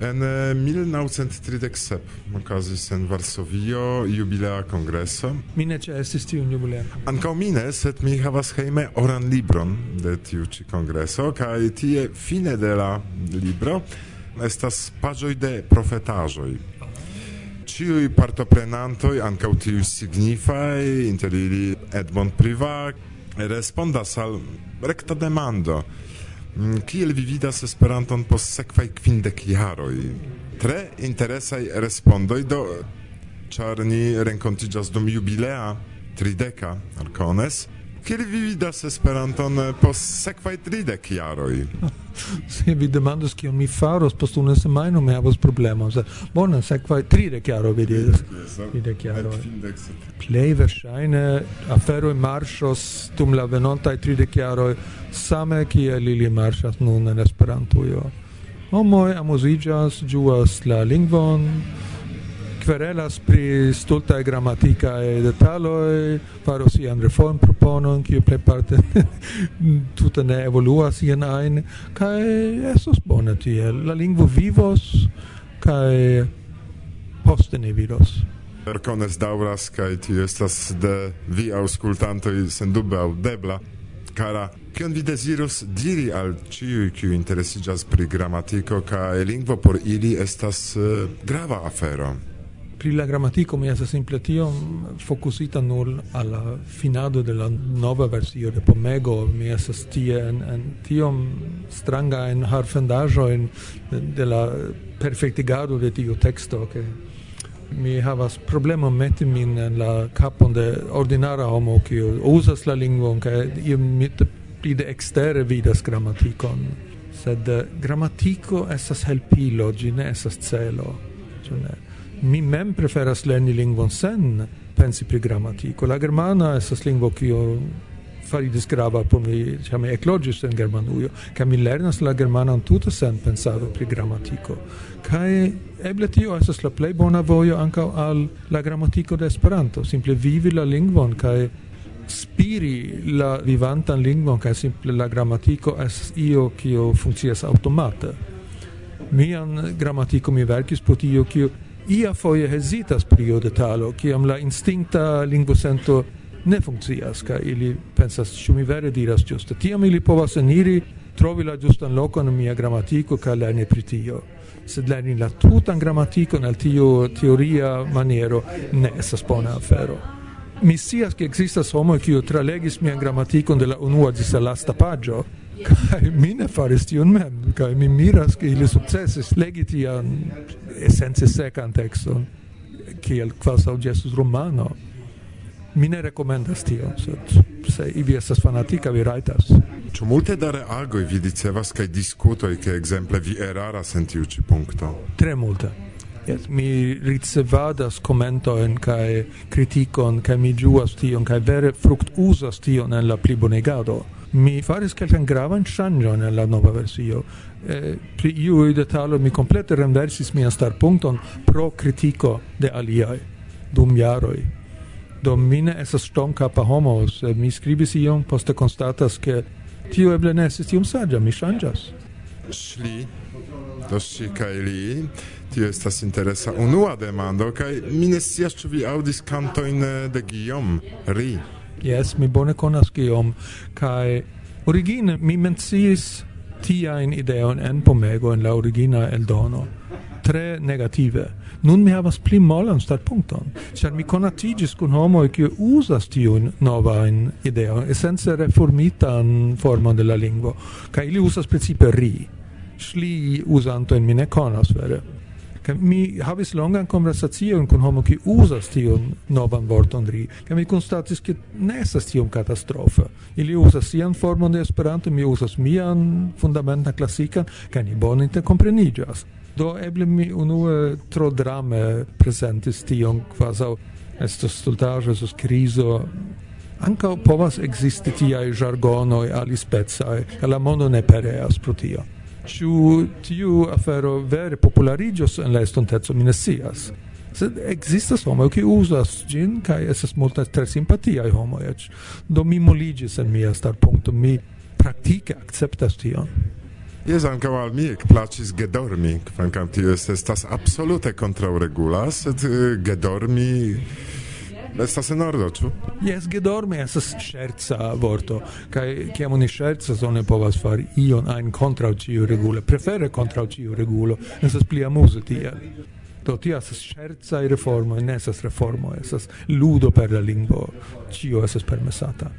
En eh, 1937 okazis en Varsovio jubilea kongreso. Mi ne ĉeestis tiun jubileon. Ankaŭ mi ne, sed mi havas hejme oran libron de tiu ĉi kongreso kaj tie fine de la libro estas paĝoj de profetaĵoj. Ĉiuj partoprenantoj, ankaŭ tiuj signifaj, inter ili Edmond Privat, respondas al rekta demando – Mm, kiel vi vidas Esperanton post sekvaj kvindek jaroj? Tre interesaj respondoj do ĉar ni renkontiĝas dum jubilea trideka alkones Kiel vi vidas Esperanton post sekvaj tridek jaroj? Se vi demandus kion mi faros post unu semajno, mi havos problemon. Bona, sekvaj tridek jaroj vi diras. Tridek jaroj. Plej verŝajne aferoj marŝos dum la venontaj tridek jaroj same kiel ili marŝas nun en Esperantujo. Homoj amuziĝas, ĝuas la lingvon, kverelas pri stultaj gramatikaj detaloj, faros ian reformon japanon kiu plejparte tutta ne evoluas ien ein kai esos bona tiel la lingvo vivos kai poste ne vidos. Erkones dauras kai ti estas de vi aŭskultantoj sendube aŭdebla cara kion vi desirus diri al ciui kiu interesigas pri gramatiko kai lingvo por ili estas uh, grava afero pri la grammatico mi esa simple tio mm, focusita nur al finado de la nova versio de Pomego. Mi esa tie en, en tiom mm, stranga en harfendajo en de, de la perfektigado de tio texto ke mi havas problema meti min en la capon de ordinara homo che usas la lingua che io mi pli de extere vidas grammaticon. Sed eh, grammatico esas helpilo ĝi ne celo cioè mi mem preferas lerni lingvon sen pensi pri gramatiko. La germana estas lingvo kio faridis grava por mi, ĉar mi ekloĝis en Germanujo, kaj mi lernas la germanan tute sen pensado pri gramatiko. Kaj eble tio estas la plej bona vojo ankaŭ al la gramatiko de Esperanto, simple vivi la lingvon kaj spiri la vivantan lingvon kaj simple la gramatiko estas io kio funkcias aŭtomate. Mian gramatiko mi verkis pro tio kio ia foie hesitas pri iu detalo, ciam la instincta lingvosento ne funccias, ca ili pensas, ciu mi vere diras giusta. Tiam ili povas eniri, trovi la giustan locon in mia grammatico, ca lerni pri tio. Sed lerni la tutan grammatico nel tio teoria maniero ne esas bona afero. Mi sias che existas homo, ciu tralegis mia grammatico de la unua gis la lasta pagio, kai mi ne faris tion mem, kai mi miras, ke ili sukcesis legi tian esence sekan tekston, kiel kvasaŭ ĝesus romano. Mi ne rekomendas tion, sed se ivi estas fanatika, vi rajtas. Ĉu multe da reagoj vi ricevas kaj diskutoj, ke ekzemple vi eraras en tiu ĉi punkto? Tre multe. Yes, mi ricevadas commentoen kai kritikon kai mi juas tion kai vere fruct usas tion en la plibonegado mi faris kelkan gravan ŝanĝon en la nova versio. Eh, pri iuj detaloj mi komplete renversis mian starpunkton pro kritiko de aliaj dum jaroj. Do mi ne estas ŝtonkapa homo, sed mi skribis ion, poste konstatas, ke tio eble ne estis tiom saĝa, mi ŝanĝas. Ŝli, do ŝi kaj li tio estas interesa unua demando kaj mi ne scias ĉu vi aŭdis kantojn de Guillaume Ri. Yes, mi bone konas kiom kaj origine mi menciis tiajn ideon en pomego en la origina eldono tre negative. Nun mi havas pli molan startpunkton, ĉar mi konatigis kun homoj kiu uzas tiun novajn ideojn, esence reformitan formon de la lingvo, kaj ili uzas precipe ri. Sli uzantojn mi ne konas vere mi havis longan conversacion kun homo ki uzas tion novan vorton ri kaj mi konstatis ke ne estas tiom katastrofa ili uzas sian formon de Esperanto mi uzas mian fundamenta klasikan kaj ni bone interkompreniĝas do eble mi unue tro drame prezentis tion kvazaŭ estos stultaĵo estos krizo. Ankaŭ povas ekzisti tiaj ĝargonoj alispecaj, la mondo ne pereas pro tio ciu tiu afero vere popularigios en la estontezo mi ne scias. Sed existas homo kiuj uzas gin kaj estas multa tre simpatiaj homo eĉ. Do mi moligis en mia starpunkto, mi praktike akceptas tion. Jes ankaŭ al mi ekplaĉis gedormi, kvankam tio estas absolute kontraŭregula, sed eh, gedormi Estas en ordo, ĉu? Jes, gedormi estas ŝerca vorto kaj kiam oni ŝercas oni povas fari ion ajn kontraŭ ĉiu regulo, prefere kontraŭ ĉiu regulo, estas pli amuze tiel. Do tio estas ŝercaj reformoj, ne estas reformoj, estas ludo per la lingvo, ĉio estas permesata.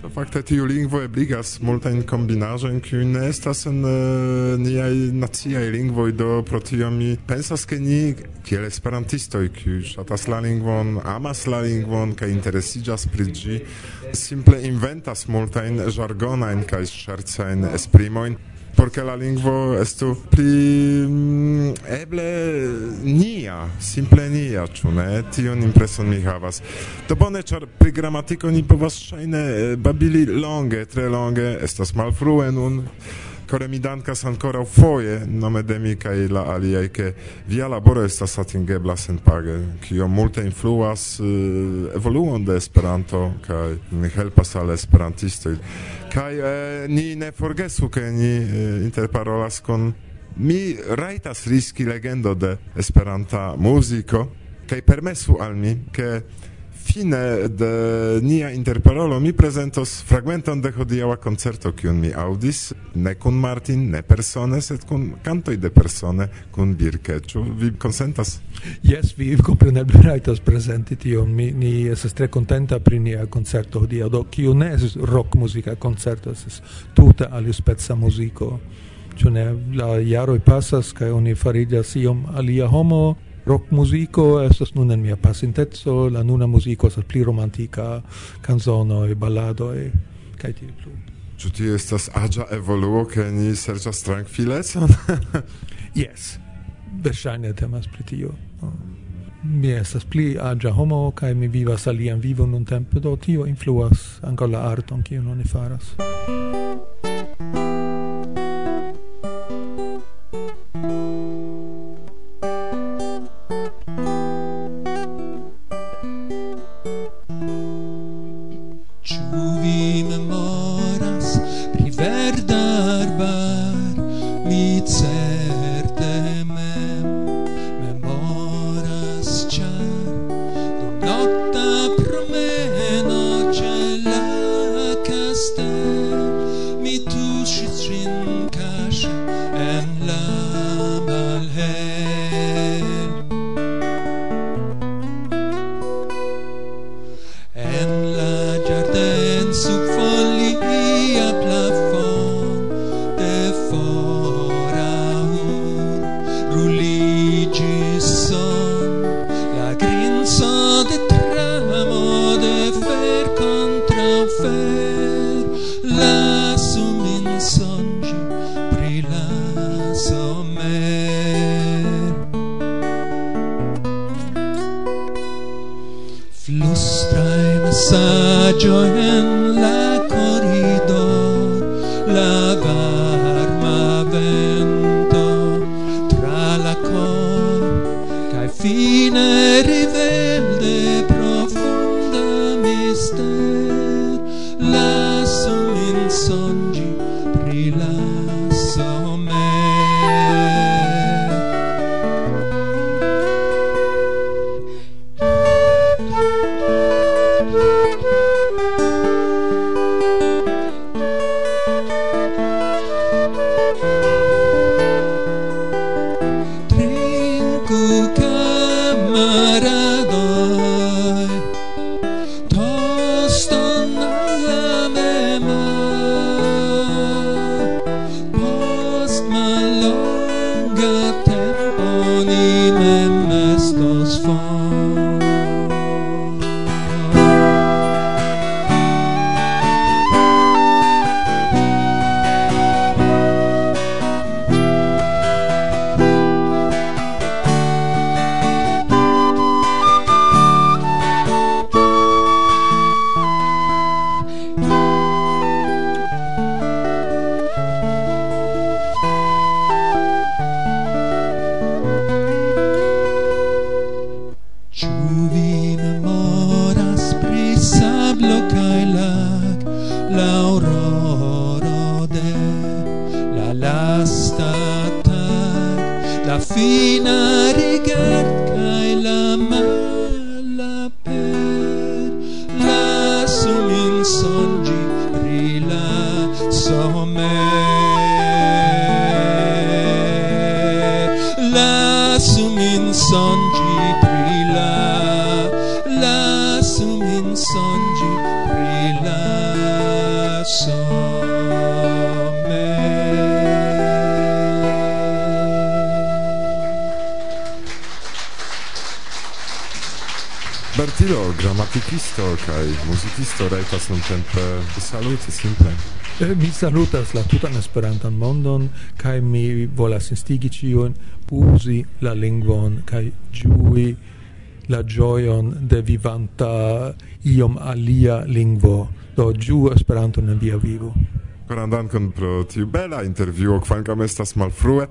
Do fakte tiu lingvo ebligas multajn kombinaĵojn, kiuj ne estas en uh, niaj naciaj lingvoj, do pro tio mi pensas, ke ni kiel esperantistoj, kiuj ŝatas la lingvon, amas la lingvon kaj interesiĝas pri ĝi, simple inventas multajn ĝargonajn kaj ŝercajn esprimojn porque la lingvo estu pli mm, eble nia, simple nia, ĉu ne? Tion impreson mi havas. Do bone, ĉar pri gramatiko ni povas ŝajne eh, babili longe, tre longe, estas malfrue nun kore mi dankas ancora foje nome de mi kaj la aliaj ke via laboro estas atingebla senpage kio multe influas uh, evoluon de Esperanto kaj helpas al esperantistoj. Kaj uh, ni ne forgesu ke ni uh, interparolas kun mi rajtas riski legendo de Esperanta muziko kaj permesu al mi ke fine de nia interparolo mi presentos fragmenton de hodiaŭa koncerto kiun mi aŭdis ne kun Martin ne persone sed kun kantoj de persone kun Birke. Ĉu vi konsentas? Jes vi kompreneble rajtas prezenti tion. Mi ni estas tre kontenta pri nia koncerto hodiaŭ. Do kiu ne estas rock muzika koncerto estas tute alispeca muziko. Ĉu ne la jaroj pasas kaj oni fariĝas iom alia homo? rock musico estas nun en mia pasintezzo la nuna musico estas pli romantika canzono e ballado e kaj tiel plu Ĉu tio estas aĝa evoluo ke ni serĉas trankvilecon? yes, verŝajne temas pri tio. Mi estas pli aĝa homo kaj mi vivas alian vivon nuntempe, do tio influas ankaŭ la arton kiun oni faras. me. fine Instruisto, grammatikisto kaj muzikisto rajtas nuntempe saluti simple. Mi salutas la tutan Esperantan mondon kaj mi volas instigi ĉiujn uzi la lingvon kaj ĝui la gioion de vivanta iom alia lingvo do giu esperanto en via vivo Grandan con pro tiu bela intervjuo kvankam estas malfrue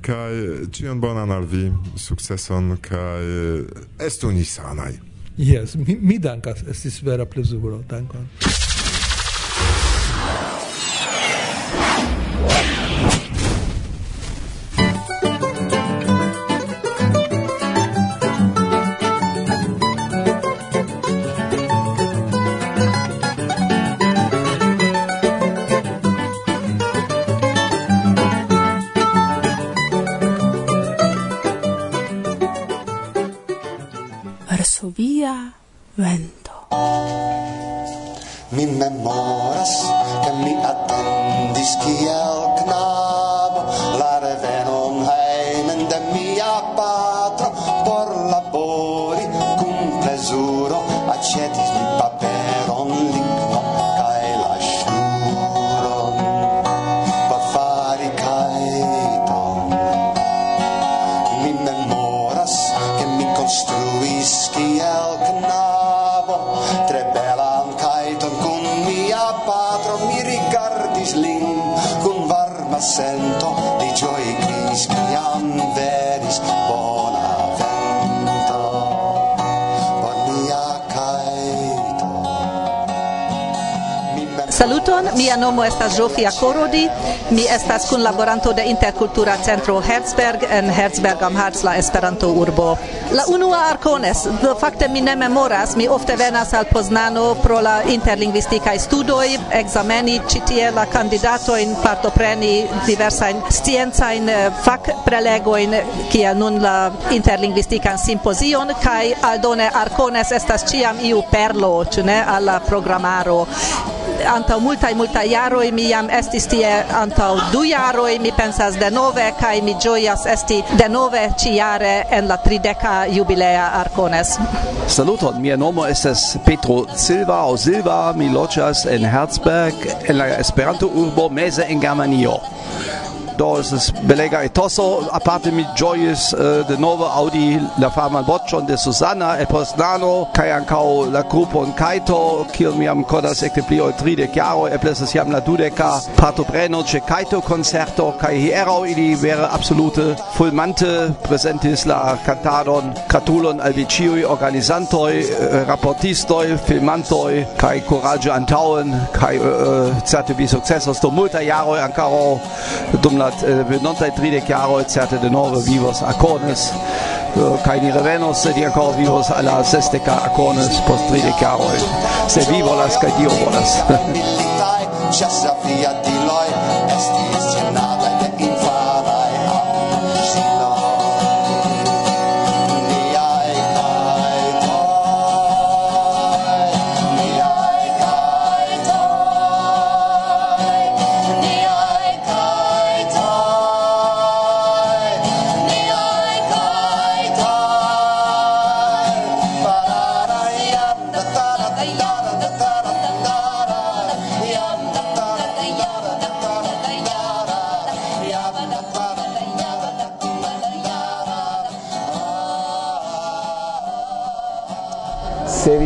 kai cion bonan al vi sukceson kai estu ni sanai. Yes, mi, mi dankas, estis vera plezuro, dankon. 啊，问。Saluton, mia nomo estas Zsófia Korodi, mi estas kunlaboranto de Interkultura Centro Herzberg en Herzberg am Harz la Esperanto urbo. La unua arcones, fakte mi ne memoras, mi ofte venas al Poznano pro la interlingvistikaj studoj, ekzameni ĉi tie la kandidatojn partopreni diversajn sciencajn eh, fakprelegojn kiel nun la interlingvistikan simpozion kaj aldone Arcones estas ĉiam iu perlo, ĉu ne, al la programaro antaŭ multaj multaj jaroj mi jam estis tie antau du jaroj mi pensas de nove kaj mi ĝojas esti de nove ĉiare en la trideka jubilea Arcones. Saluton, mia nomo estas Petro Silva o Silva, mi loĝas en Herzberg en la Esperanto-urbo meze en Germanio do estas belega etoso aparte mi ĝojas uh, äh, de nova aŭdi la faman voĉon de Susana Eposnano kaj ankaŭ la grupon Kaito kiel mi jam konas ekde pli ol tridek jaroj eble estas jam la dudeka partopreno ĉe Kaito koncerto kaj hieraŭ ili vere absolute fulmante prezentis la kantadon gratulon al vi ĉiuj organizantoj äh, raportistoj filmantoj kaj kuraĝe antaŭen kaj äh, certe vi sukcesos dum multaj jaroj ankaŭ dum la 1930 jaroj certe denove vivos Akones kaj eh, ni revenos sed ankaŭ vivos al la sesdeka Akones post 30 jaroj eh. se vi volas kaj Dio volas.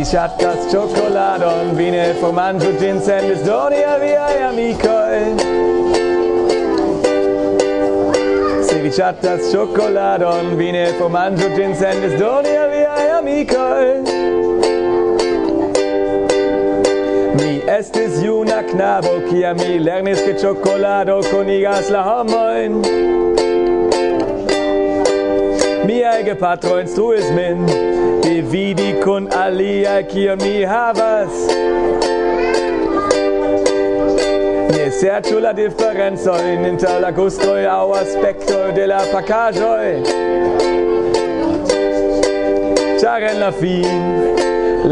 ŝatas ĉokoladon, vi ne formanĝu ĝin sendes doni al viaj amikoj. Se vi ŝatas ĉokoladon, vi ne formanĝu ĝin sendes doni al viaj amikoj. Mi estis juna knabo, kia mi lernis ke ĉokolado konigas la homojn. Miaj gepatroj instruis min mi vidi kun alia kion mi havas. Ne serĉu la diferencojn inter la gustoj aŭ aspektoj de la pakaĵoj Ĉar en la fin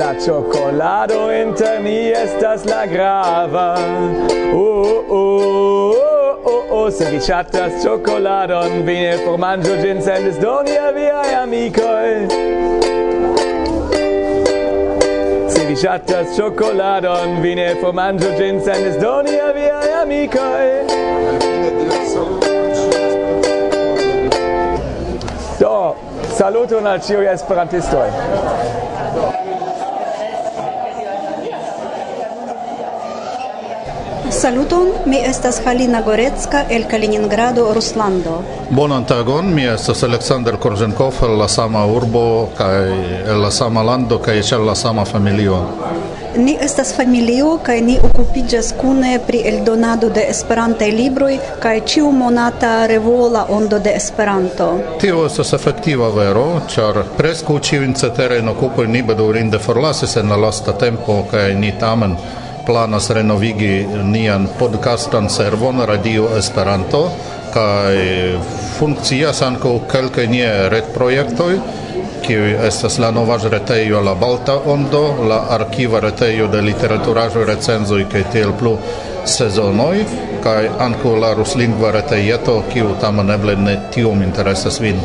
la ĉokolado inter ni estas la grava. Oh, oh, oh. oh oh se vi chatas ciocoladon vi ne manjo gin Sendes doni a viai amicoi ŝatas ĉokoladon, vi ne formanĝu gin sen esdoni e viaj amikoj. Do, saluton al ĉiuj esperantistoj. Saluton, mi estas Halina Gorecka el Kaliningrado, Ruslando. Bonan tagon, mi estas Aleksandr Korzenkov el la sama urbo kaj el la sama lando kaj ĉe la sama familio. Ni estas familio kaj ni okupiĝas kune pri eldonado de Esperantaj libroj kaj ĉiu monata revola ondo de Esperanto. Tio estas efektiva vero, ĉar preskaŭ ĉiujn ceterajn okupojn ni bedaŭrinde forlasis en la lasta tempo kaj ni tamen planas renovigi nian podcastan servon Radio Esperanto kaj funkcias ankaŭ kelkaj nie retprojektoj kiuj estas la nova retejo La Balta Ondo, la arkiva retejo de literaturaĵoj recenzoj kaj tiel plu sezonoj kaj ankaŭ la ruslingva retejeto kiu tamen eble ne tiom interesas vin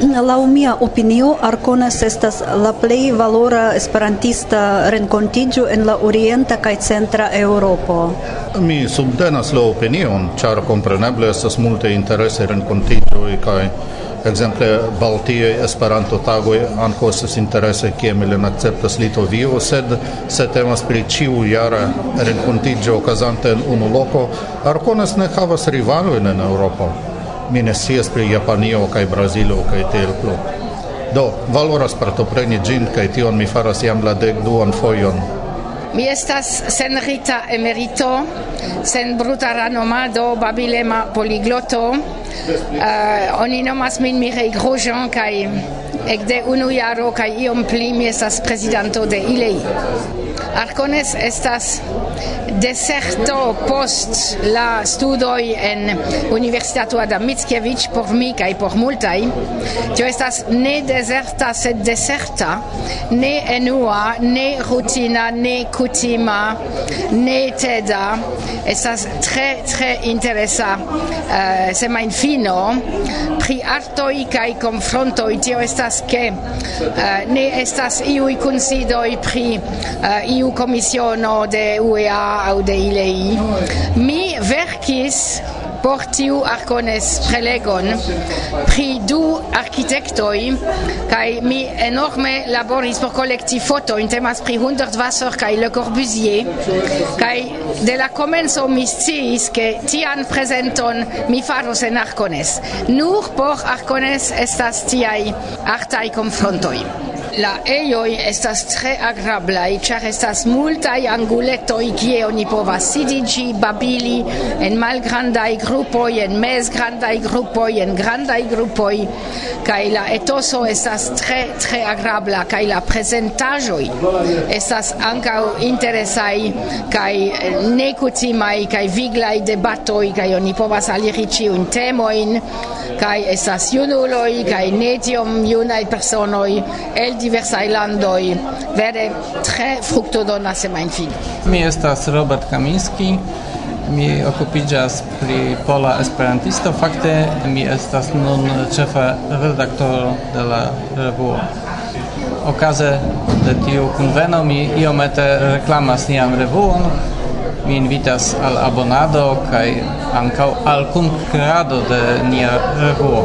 la mia opinio, arconas estas la plej valora esperantista renkontiĝo en la orienta kaj centra Eŭropo. Mi subtenas la opinion, ĉar kompreneble estas multe interese renkontiĝoj kaj Exemple, Baltijoj Esperanto-tagoj ankaŭ estas interese, kiam ilin akceptas Litovio, sed se temas pri ĉiujara renkontiĝo okazanta en unu loko, Arkonas ne havas rivalojn en Eŭropo mi ne scias pri Japanio kaj Brazilo kaj tiel plu. Do, valoras partopreni ĝin kaj tion mi faras jam la dekduan fojon. Mi estas sen rita emerito, sen bruta ranomado, babilema poligloto. Uh, oni nomas min Mireille Grosjean kaj ekde unu jaro kaj iom pli mi estas prezidanto de ILEI. Arcones estas deserto post la studoi en Universitato Adam Mickiewicz por mi kaj por multaj. Tio estas ne deserta sed deserta ne enua ne rutina ne kutima ne teda. Estas tre tre interesa eh, uh, semain fino pri artoi kaj konfrontoj. Tio estas ke uh, ne estas iuj kunsidoj pri uh, iu komisiono de UEA aude ilei. Mi verkis por tiu arcones prelegon pri du architectoi kai mi enorme laboris por collecti foto in temas pri Hundertwasser kai Le Corbusier. Kai de la comenzo mi sciis ke tian presenton mi faros en Arcones. Nur por Arcones estas tiai artai confrontoi la eioi estas tre agrablai, char estas multai anguletoi kie oni povas sidigi, babili, en malgrandai grupoi, en mesgrandai grupoi, en grandai grupoi, kai la etoso estas tre, tre agrabla, kai la presentajoi estas ancau interesai, kai necutimai, kai viglai debatoi, kai oni povas aliri ciun temoin, kai estas junuloi, kai netiom junai personoi, el diversaj landoj. Vere tre fruktodona semajnfino. Mi estas Robert Kaminski, mi okupiĝas pri Pola Esperantisto, fakte mi estas nun ĉefa redaktoro de la revuo. Okaze de tiu kunveno mi iomete reklamas nian revuon, mi invitas al abonado kaj ankaŭ al kunkrado de nia revuo.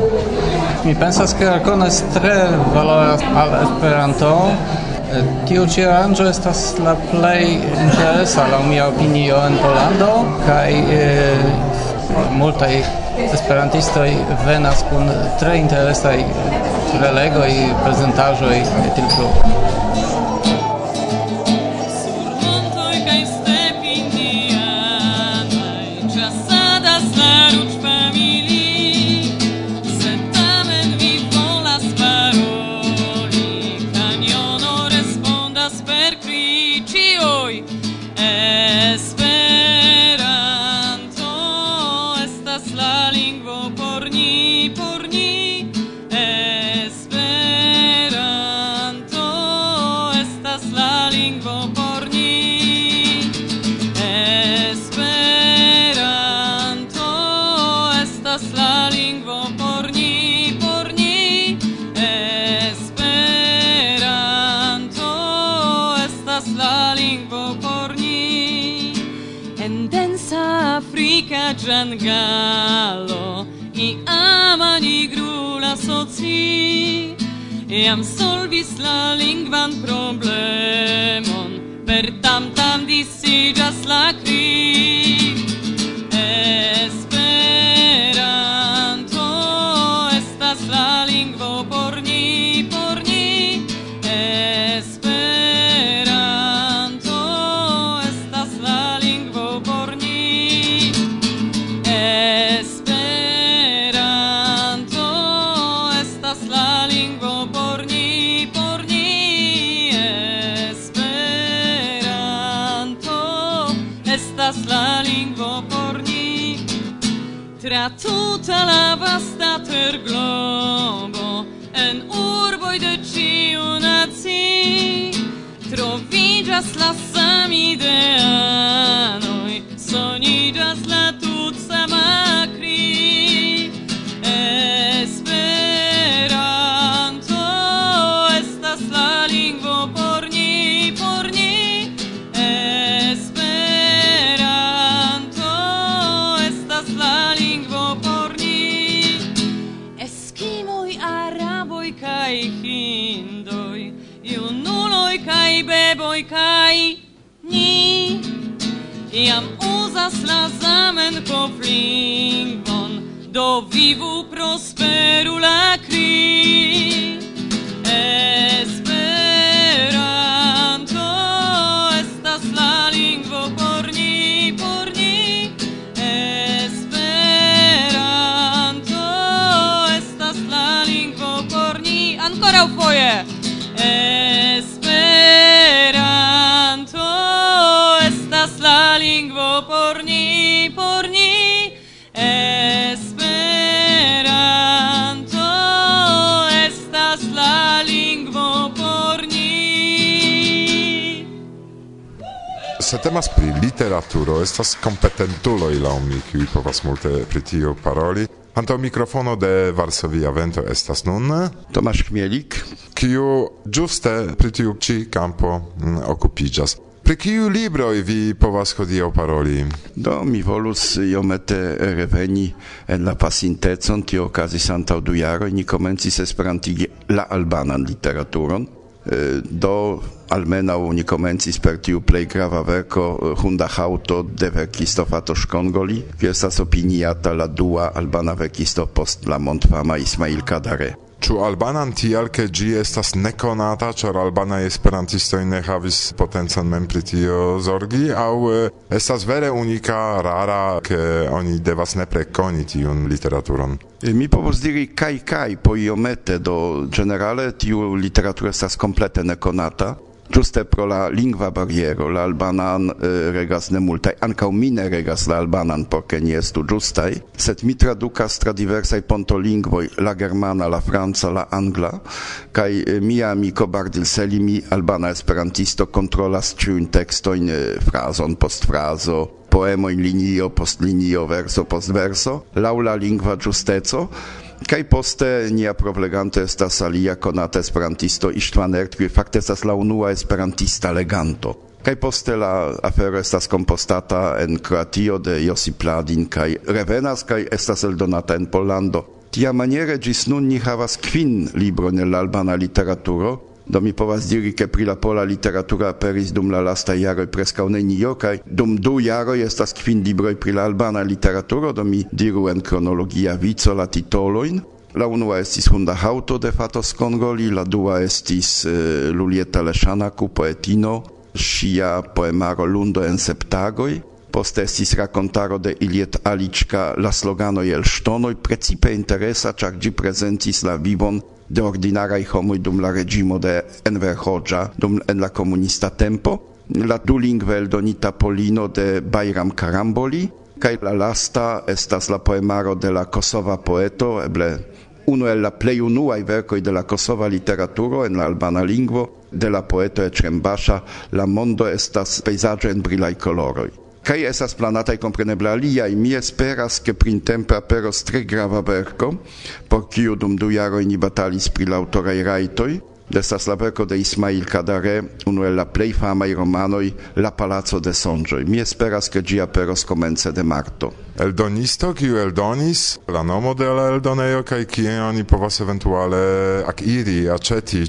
Mi pensas ke Arkonas tre valoras al Esperanto. Tiu ĉi aranĝo estas la plej interesa laŭ mia opinio en Pollando kaj eh, multaj esperantistoj venas kun tre interesaj prelegoj, prezentaĵoj kaj tiel plu. la lingvan problemon, per tam tam disigas la cri. lingvo por ni, por ni Esperanto. Estas la lingvo por ni. Eskimoj, araboj kaj hindoj Junuloj kaj beboj kaj ni. Iam uzas la Zamenhof lingvon Do vivu se temas pri literaturo, estas kompetentuloj laŭ mi, kiuj povas multe pri tio paroli. Antaŭ mikrofono de Varsovia Vento estas nun Tomasz Chmielik, kiu ĝuste pri tiu ĉi kampo mm, okupiĝas. Pri kiu libroj vi povas hodiaŭ paroli? Do mi volus iomete reveni en la pasintecon, tio okazis antaŭ du jaroj, ni komencis esperantigi la albanan literaturon. Do almenaŭ ni komencis per tiu plej grava verko eh, Hunda haŭto de verkisto Fato Kongoli, kiu estas opiniata la dua albana verkisto post la mondfama Ismail Kadare. Ĉu albanan tial ke ĝi estas nekonata, ĉar albanaj esperantistoj ne havis potencan mem pri tio zorgi, aŭ eh, estas vere unika, rara, ke oni devas nepre koni tiun literaturon? Eh, mi povus diri kaj kaj poiomete do ĝenerale tiu literaturo estas komplete nekonata. Giuste pro la lingva barriero, la albanan eh, regas ne multaj, ankaŭ mi ne regas la albanan por ke ni estu ĝustaj, sed mi tradukas tra diversaj pontolingvoj, la germana, la franca, la angla, kaj eh, mia amiko Bardil Selimi, albana esperantisto, kontrolas ĉiujn tekstojn, eh, frazon post frazo, poemojn linio post linio, verso post verso, laŭ la lingva ĝusteco Kaj poste nia propleganto estas alia konata esperantisto Istvan Ert, kiu fakte estas la unua esperantista leganto. Kaj poste la afero estas kompostata en Kroatio de Josip Pladin kaj revenas kaj estas eldonata en Pollando. Tia maniere gis nun ni havas kvin libron el albana literaturo, Do mi povas diri, ke pri la pola literatura aperis dum la lasta jaroj preskaŭ nenio kaj dum du jaroj estas kvin libroj pri la albana literaturo, do mi diru en kronologia vico la titolojn. La unua estis Hunda Haŭto de Fatos Kongoli, la dua estis uh, Lulieta Leszanaku, poetino, ŝia poemaro Lundo en septagoj, poste estis rakontaro de Iliet Alička, la sloganoj el ŝtonoj, precipe interesa, ĉar ĝi prezentis la vivon de ordinaraj homoj dum la reĝimo de Enver Hoxha, dum en la komunista tempo, la dulingve eldonita Polino de Bayram Karamboli, kaj la lasta estas la poemaro de la kosova poeto, eble unu el la plej unuaj verkoj de la kosova literaturo en la albana lingvo de la poeto Eĉrem Basha, La mondo estas pejzaĝo en brilaj koloroj kaj estas planataj kompreneble aliaj. Mi esperas, ke printempe aperos tre grava verko, por kiu dum du jaroj ni batalis pri la aŭtoraj rajtoj, Estas la verko de Ismail Kadare, unu el la plej famaj romanoj La Palaco de Sonĝoj. Mi esperas ke ĝi aperos komence de marto. Eldonisto, kiu eldonis la nomo de la eldonejo kaj kie oni povas eventuale akiri, aĉeti.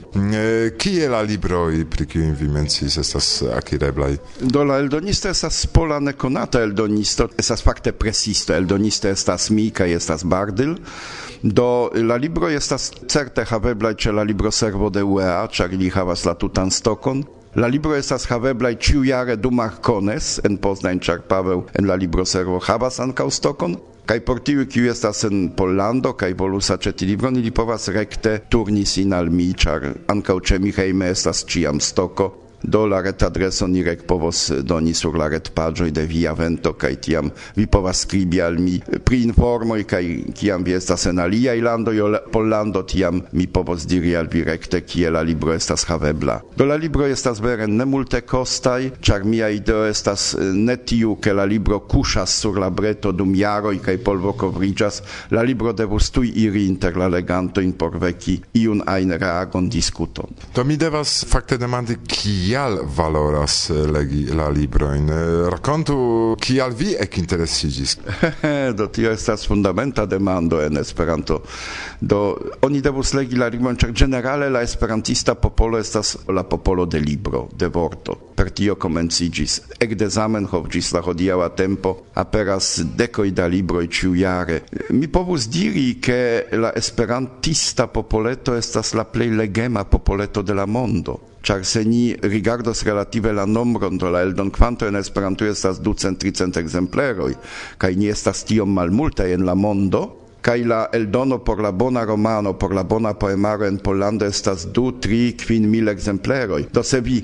Kie la libroj, pri kiuj vi menciis, estas akireblaj? Do la eldonisto estas pola nekonata eldonisto, estas fakte presisto. Eldonisto estas mi kaj estas Bardil. Do la libro estas certe haveblaj la libroservo de UEA, ĉar ili havas la tutan stokon. La libro estas haveblaj ĉiujare dum Arcones en Poznań, ĉar Paweł en la libroservo havas ankaŭ stokon. Kaj por tiuj, kiuj estas en Pollando kaj volus aĉeti libron, ili povas rekte turni sin al mi, ĉar ankaŭ ĉe mi hejme estas ĉiam stoko. do la ret adreso ni rek povos eh, doni sur la ret de via vento kaj tiam vi povas skribi al mi eh, pri informoj kaj kiam vi estas en aliaj landoj ol Pollando tiam mi povos diri al vi rekte kie la libro estas havebla. Do la libro estas vere ne multe kostaj ĉar mia ideo estas eh, ne tiu ke la libro kuŝas sur la breto dum jaroj kaj polvo kovriĝas la libro devus tuj iri inter la legantojn por veki iun ajn reagon diskuton do mi devas fakte demandi kie kial valoras eh, legi la libroin? Eh, Rakontu, kial vi ekinteresiĝis do tio estas fundamenta demando en Esperanto. Do oni devus legi la libroin, ĉar ĝenerale la esperantista popolo estas la popolo de libro, de vorto. Per tio komenciĝis ekde Zamenhof ĝis la hodiaŭa tempo aperas dekoj da libroj ĉiujare. Mi povus diri ke la esperantista popoleto estas la plej legema popoleto de la mondo char se ni rigardos relative la nombron do la eldon quanto en Esperanto estas ducent tricent exempleroi, kaj ni estas tiom malmultaj en la mondo kaj la eldono por la bona romano, por la bona poemaro en Pollando estas du, tri, kvin mil exempleroi. Do se vi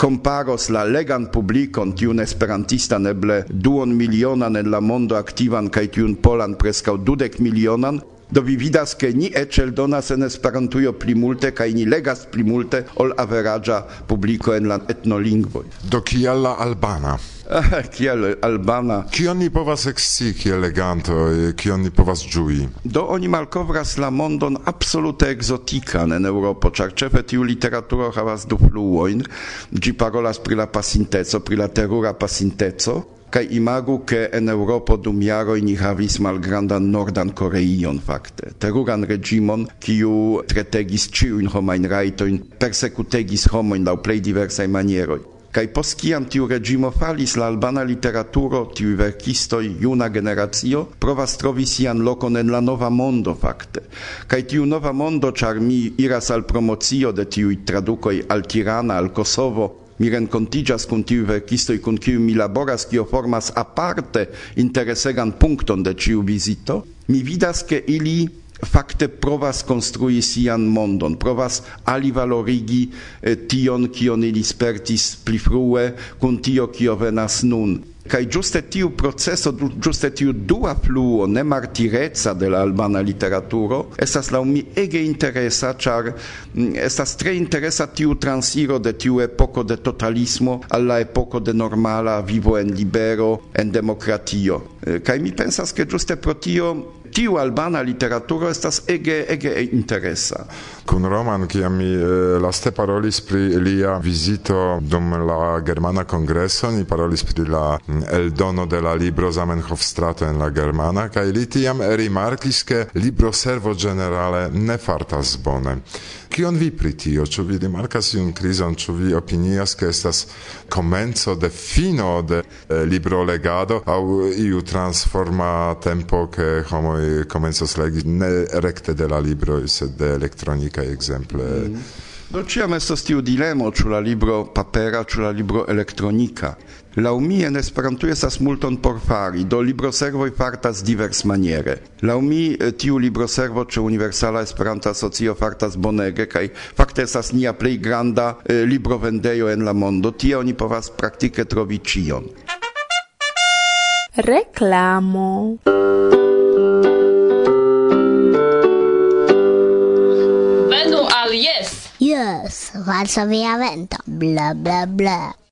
comparos la legan publicon tiun esperantistan eble duon milionan en la mondo aktivan kaj tiun polan preskaŭ dudek milionan Do vi vidas ke ni eĉ eldonas en Esperantujo pli multe kaj ni legas pli multe ol averaĝa publiko en la etnolingvoj. Do kial la albana? Ah, kiel albana. Kion ni povas ekscii kiel legantoj, kion ni povas ĝui? Do oni malkovras la mondon absolute ekzotikan en Eŭropo, ĉar ĉefe tiu literaturo havas du fluojn. Ĝi parolas pri la pasinteco, pri la terura pasinteco, kaj imagu ke en Europo dum jaroj ni havis malgrandan nordan Koreion fakte. Teruran regimon kiu tretegis ĉiujn homajn rajtojn, persekutegis homojn laŭ plej diversaj manieroj. Kai post kiam tiu regimo falis la albana literaturo, tiu verkistoj, juna generacio provas trovi sian lokon en la nova mondo fakte. kai tiu nova mondo, ĉar mi iras al promocio de tiuj tradukoj al Tirana, al Kosovo, mi renkontiĝas kun tiuj verkistoj kun kiuj mi laboras, kio formas aparte interesegan punkton de ĉiu vizito, mi vidas, ke ili fakte provas konstrui sian mondon, provas alivalorigi eh, tion, kion ili spertis pli frue, kun tio, kio venas nun. Kaj giuste tiu proceso, giuste tiu dua fluo, ne martirezza de la albana literaturo, estas la mi ege interesa, char mm, estas tre interesa tiu transiro de tiu epoco de totalismo alla epoco de normala vivo en libero, en democratio. Eh, kaj mi pensas, che giuste pro tio tiu albana literaturo estas ege ege interesa. Kun Roman kiam mi eh, laste parolis pri lia vizito dum la germana kongreso, ni parolis pri la mm, eldono de la libro Zamenhof strato en la germana kaj li tiam rimarkis ke libro servo generale ne fartas bone. Kion vi pri tio? Ĉu vi rimarkas iun krizon? Ĉu vi opinias ke estas komenco de fino de eh, libro legado aŭ iu transforma tempo ke homoj homoj legi ne rekte de la libroj sed de elektronikaj ekzemple mm. Do ciam estas tiu dilemo, ĉu la libro papera, ĉu la libro elektronika. Laŭ mi en Esperanto estas multon por fari, do libroservoj fartas diversmaniere. Laŭ mi eh, tiu libroservo ĉe Universala Esperanta Asocio fartas bonege kaj fakte estas nia plej granda eh, librovendejo en la mondo. Tie oni povas praktike trovi ĉion. Reklamo. Falso vía vento. Blah, blah, blah.